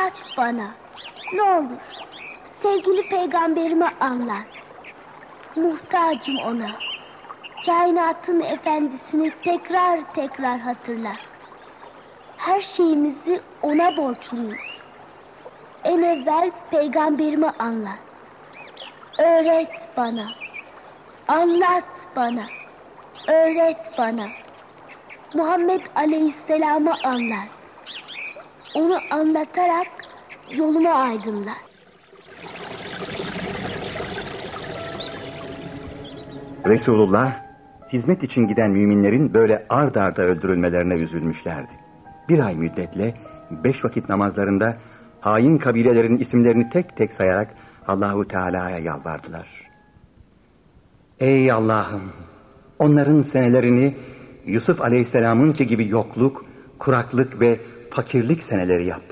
Anlat bana. Ne olur. Sevgili peygamberime anlat. Muhtacım ona. Kainatın efendisini tekrar tekrar hatırlat. Her şeyimizi ona borçluyuz. En evvel peygamberime anlat. Öğret bana. Anlat bana. Öğret bana. Muhammed Aleyhisselam'ı anlat. Onu anlatarak yolumu aydınlat. Resulullah hizmet için giden müminlerin böyle ard arda öldürülmelerine üzülmüşlerdi. Bir ay müddetle beş vakit namazlarında hain kabilelerin isimlerini tek tek sayarak Allahu Teala'ya yalvardılar. Ey Allah'ım! Onların senelerini Yusuf Aleyhisselam'ınki gibi yokluk, kuraklık ve fakirlik seneleri yap.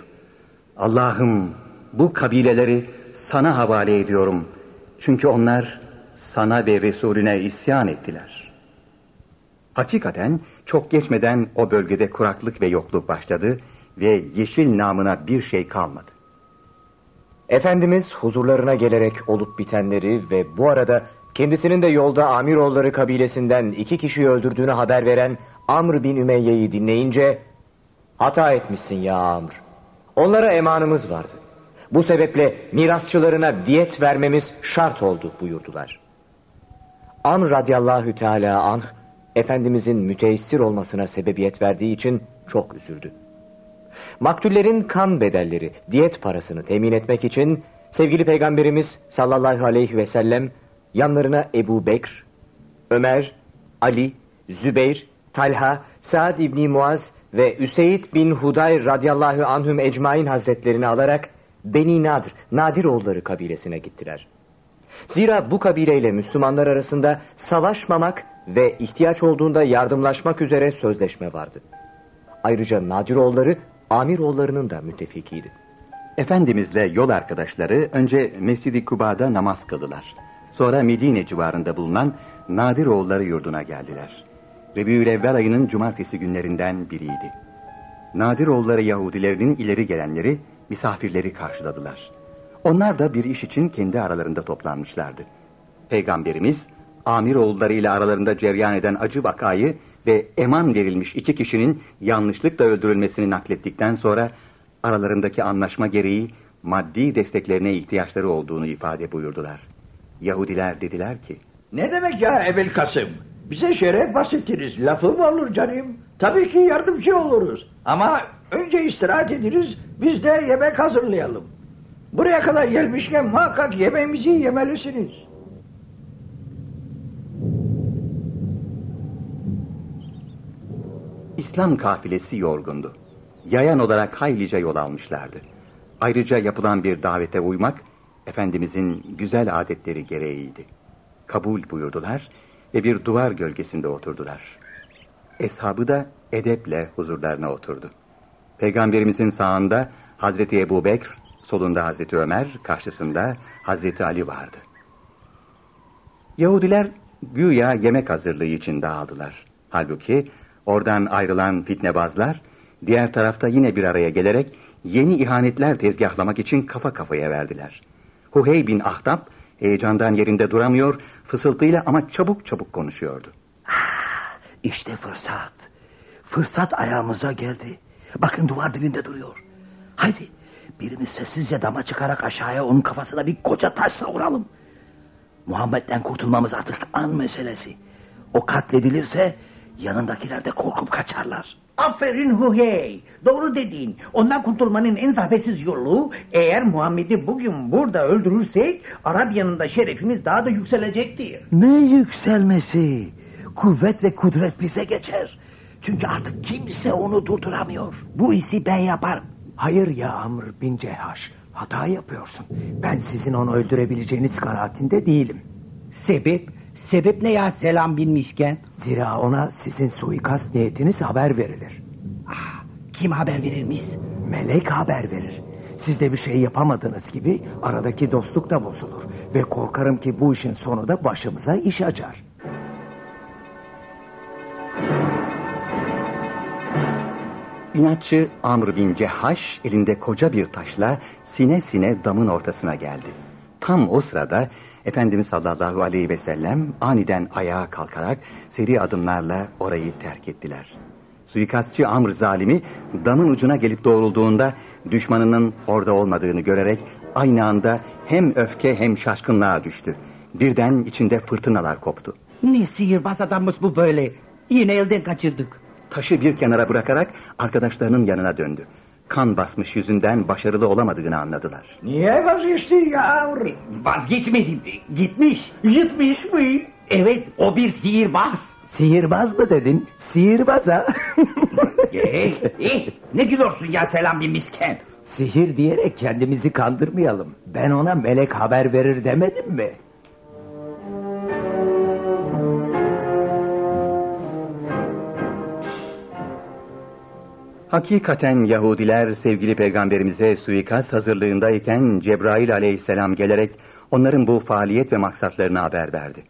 Allah'ım bu kabileleri sana havale ediyorum. Çünkü onlar sana ve Resulüne isyan ettiler. Hakikaten çok geçmeden o bölgede kuraklık ve yokluk başladı ve yeşil namına bir şey kalmadı. Efendimiz huzurlarına gelerek olup bitenleri ve bu arada kendisinin de yolda Amiroğulları kabilesinden iki kişiyi öldürdüğünü haber veren Amr bin Ümeyye'yi dinleyince hata etmişsin ya Amr. Onlara emanımız vardı. Bu sebeple mirasçılarına diyet vermemiz şart oldu buyurdular. Amr radıyallahu teala anh Efendimizin müteessir olmasına sebebiyet verdiği için çok üzüldü. Maktullerin kan bedelleri, diyet parasını temin etmek için sevgili Peygamberimiz sallallahu aleyhi ve sellem yanlarına Ebu Bekr, Ömer, Ali, Zübeyr, Talha, Saad İbni Muaz ve Üseyd bin Huday radıyallahu anhüm ecmain hazretlerini alarak Beni Nadir, Nadiroğulları kabilesine gittiler. Zira bu kabileyle Müslümanlar arasında savaşmamak ve ihtiyaç olduğunda yardımlaşmak üzere sözleşme vardı. Ayrıca Nadiroğulları Amiroğullarının da müttefikiydi. Efendimizle yol arkadaşları önce Mescid-i Kuba'da namaz kıldılar. Sonra Medine civarında bulunan Nadiroğulları yurduna geldiler. Rebiülevvel ayının cumartesi günlerinden biriydi. Nadiroğulları Yahudilerinin ileri gelenleri misafirleri karşıladılar. Onlar da bir iş için kendi aralarında toplanmışlardı. Peygamberimiz Amiroğulları ile aralarında ceryan eden acı vakayı ve eman verilmiş iki kişinin yanlışlıkla öldürülmesini naklettikten sonra aralarındaki anlaşma gereği maddi desteklerine ihtiyaçları olduğunu ifade buyurdular. Yahudiler dediler ki Ne demek ya Ebel Kasım? Bize şeref bahsettiniz. Lafı mı olur canım? Tabii ki yardımcı oluruz. Ama önce istirahat ediniz. Biz de yemek hazırlayalım. Buraya kadar gelmişken muhakkak yemeğimizi yemelisiniz. İslam kafilesi yorgundu. Yayan olarak haylice yol almışlardı. Ayrıca yapılan bir davete uymak Efendimizin güzel adetleri gereğiydi. Kabul buyurdular bir duvar gölgesinde oturdular. Eshabı da edeple huzurlarına oturdu. Peygamberimizin sağında Hazreti Ebu Bekr, solunda Hazreti Ömer, karşısında Hazreti Ali vardı. Yahudiler güya yemek hazırlığı için dağıldılar. Halbuki oradan ayrılan fitnebazlar diğer tarafta yine bir araya gelerek yeni ihanetler tezgahlamak için kafa kafaya verdiler. Huhey bin Ahtap heyecandan yerinde duramıyor, fısıltıyla ama çabuk çabuk konuşuyordu. İşte fırsat. Fırsat ayağımıza geldi. Bakın duvar dibinde duruyor. Haydi birimiz sessizce dama çıkarak aşağıya onun kafasına bir koca taş savuralım. Muhammed'den kurtulmamız artık an meselesi. O katledilirse yanındakiler de korkup kaçarlar. Aferin Huhey. Doğru dediğin. Ondan kurtulmanın en zahmetsiz yolu eğer Muhammed'i bugün burada öldürürsek Arap yanında şerefimiz daha da yükselecektir. Ne yükselmesi? Kuvvet ve kudret bize geçer. Çünkü artık kimse onu durduramıyor. Bu işi ben yaparım. Hayır ya Amr bin Cehaş. Hata yapıyorsun. Ben sizin onu öldürebileceğiniz kanaatinde değilim. Sebep? Sebep ne ya selam bilmişken? Zira ona sizin suikast niyetiniz haber verilir. Ah, kim haber verirmiş? Melek haber verir. Siz de bir şey yapamadığınız gibi aradaki dostluk da bozulur. Ve korkarım ki bu işin sonu da başımıza iş açar. İnatçı Amr bin Cehaş elinde koca bir taşla sine sine damın ortasına geldi. Tam o sırada Efendimiz sallallahu aleyhi ve sellem aniden ayağa kalkarak seri adımlarla orayı terk ettiler. Suikastçı Amr zalimi damın ucuna gelip doğrulduğunda düşmanının orada olmadığını görerek aynı anda hem öfke hem şaşkınlığa düştü. Birden içinde fırtınalar koptu. Ne sihirbaz adammış bu böyle. Yine elden kaçırdık. Taşı bir kenara bırakarak arkadaşlarının yanına döndü. Kan basmış yüzünden başarılı olamadığını anladılar. Niye vazgeçtin ya? Vazgeçmedim. Gitmiş. Gitmiş mi? Evet o bir sihirbaz. Sihirbaz mı dedin? Sihirbaz ha? eh, eh, ne gülüyorsun ya selam bir misken? Sihir diyerek kendimizi kandırmayalım. Ben ona melek haber verir demedim mi? Hakikaten Yahudiler sevgili peygamberimize suikast hazırlığındayken Cebrail aleyhisselam gelerek onların bu faaliyet ve maksatlarını haber verdi.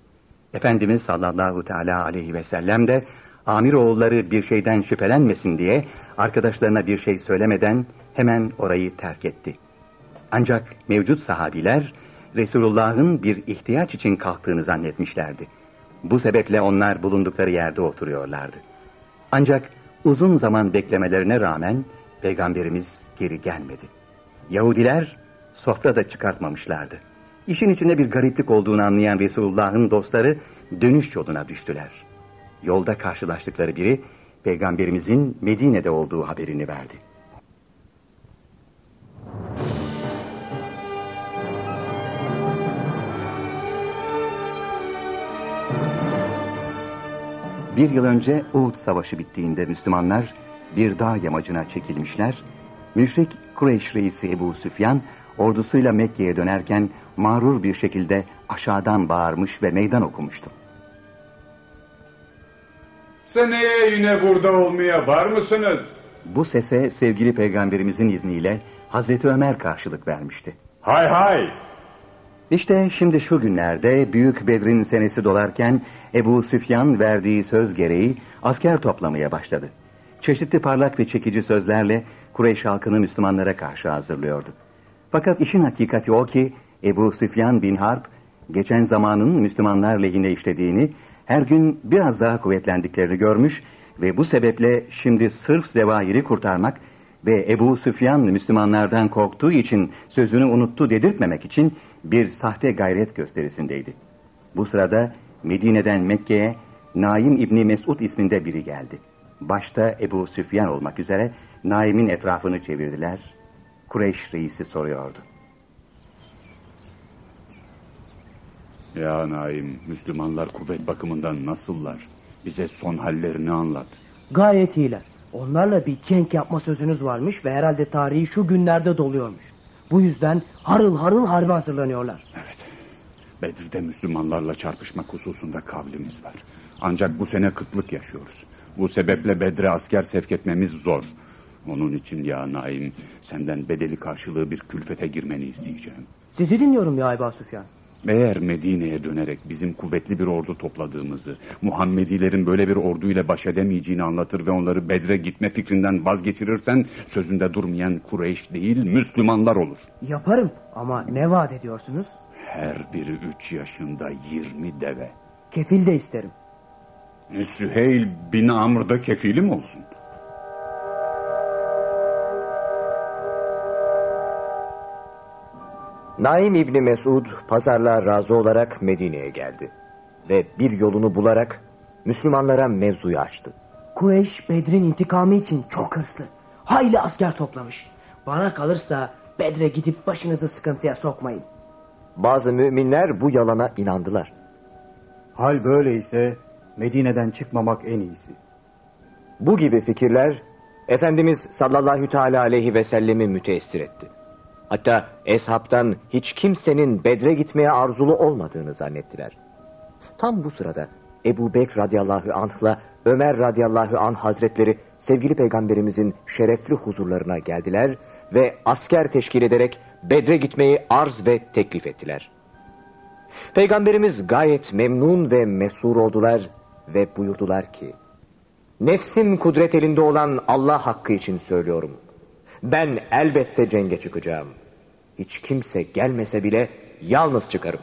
Efendimiz sallallahu teala aleyhi ve sellem de amir oğulları bir şeyden şüphelenmesin diye arkadaşlarına bir şey söylemeden hemen orayı terk etti. Ancak mevcut sahabiler Resulullah'ın bir ihtiyaç için kalktığını zannetmişlerdi. Bu sebeple onlar bulundukları yerde oturuyorlardı. Ancak uzun zaman beklemelerine rağmen peygamberimiz geri gelmedi. Yahudiler sofra da çıkartmamışlardı. İşin içinde bir gariplik olduğunu anlayan Resulullah'ın dostları dönüş yoluna düştüler. Yolda karşılaştıkları biri peygamberimizin Medine'de olduğu haberini verdi. Bir yıl önce Uhud Savaşı bittiğinde Müslümanlar bir dağ yamacına çekilmişler. Müşrik Kureyş reisi Ebu Süfyan ordusuyla Mekke'ye dönerken mağrur bir şekilde aşağıdan bağırmış ve meydan okumuştu. Seneye yine burada olmaya var mısınız? Bu sese sevgili peygamberimizin izniyle Hazreti Ömer karşılık vermişti. Hay hay! İşte şimdi şu günlerde Büyük Bedrin senesi dolarken Ebu Süfyan verdiği söz gereği asker toplamaya başladı. Çeşitli parlak ve çekici sözlerle Kureyş halkını Müslümanlara karşı hazırlıyordu. Fakat işin hakikati o ki Ebu Süfyan bin Harp geçen zamanın Müslümanlar lehine işlediğini, her gün biraz daha kuvvetlendiklerini görmüş ve bu sebeple şimdi sırf zevahiri kurtarmak ve Ebu Süfyan Müslümanlardan korktuğu için sözünü unuttu dedirtmemek için bir sahte gayret gösterisindeydi. Bu sırada Medine'den Mekke'ye Naim İbni Mesud isminde biri geldi. Başta Ebu Süfyan olmak üzere Naim'in etrafını çevirdiler. Kureyş reisi soruyordu. Ya Naim, Müslümanlar kuvvet bakımından nasıllar? Bize son hallerini anlat. Gayet iyiler. Onlarla bir cenk yapma sözünüz varmış ve herhalde tarihi şu günlerde doluyormuş. Bu yüzden harıl harıl harbe hazırlanıyorlar. Evet. Bedir'de Müslümanlarla çarpışmak hususunda kavlimiz var. Ancak bu sene kıtlık yaşıyoruz. Bu sebeple Bedre asker sevk etmemiz zor. Onun için ya Naim senden bedeli karşılığı bir külfete girmeni isteyeceğim. Sizi dinliyorum ya Eba Süfyan. Eğer Medine'ye dönerek bizim kuvvetli bir ordu topladığımızı, Muhammedilerin böyle bir orduyla baş edemeyeceğini anlatır ve onları Bedre gitme fikrinden vazgeçirirsen sözünde durmayan Kureyş değil Müslümanlar olur. Yaparım ama ne vaat ediyorsunuz? Her biri üç yaşında yirmi deve. Kefil de isterim. Süheyl bin Amr'da kefilim olsun. Naim İbni Mesud pazarlığa razı olarak Medine'ye geldi. Ve bir yolunu bularak Müslümanlara mevzuyu açtı. Kureyş Bedrin intikamı için çok hırslı. Hayli asker toplamış. Bana kalırsa Bedre gidip başınızı sıkıntıya sokmayın. Bazı müminler bu yalana inandılar. Hal böyleyse Medine'den çıkmamak en iyisi. Bu gibi fikirler Efendimiz sallallahu teala aleyhi ve sellemi müteessir etti. Hatta eshabtan hiç kimsenin Bedre gitmeye arzulu olmadığını zannettiler. Tam bu sırada Ebu Bekr radıyallahu anh'la Ömer radıyallahu anh hazretleri sevgili peygamberimizin şerefli huzurlarına geldiler ve asker teşkil ederek Bedre gitmeyi arz ve teklif ettiler. Peygamberimiz gayet memnun ve mesur oldular ve buyurdular ki Nefsin kudret elinde olan Allah hakkı için söylüyorum. Ben elbette cenge çıkacağım. Hiç kimse gelmese bile yalnız çıkarım.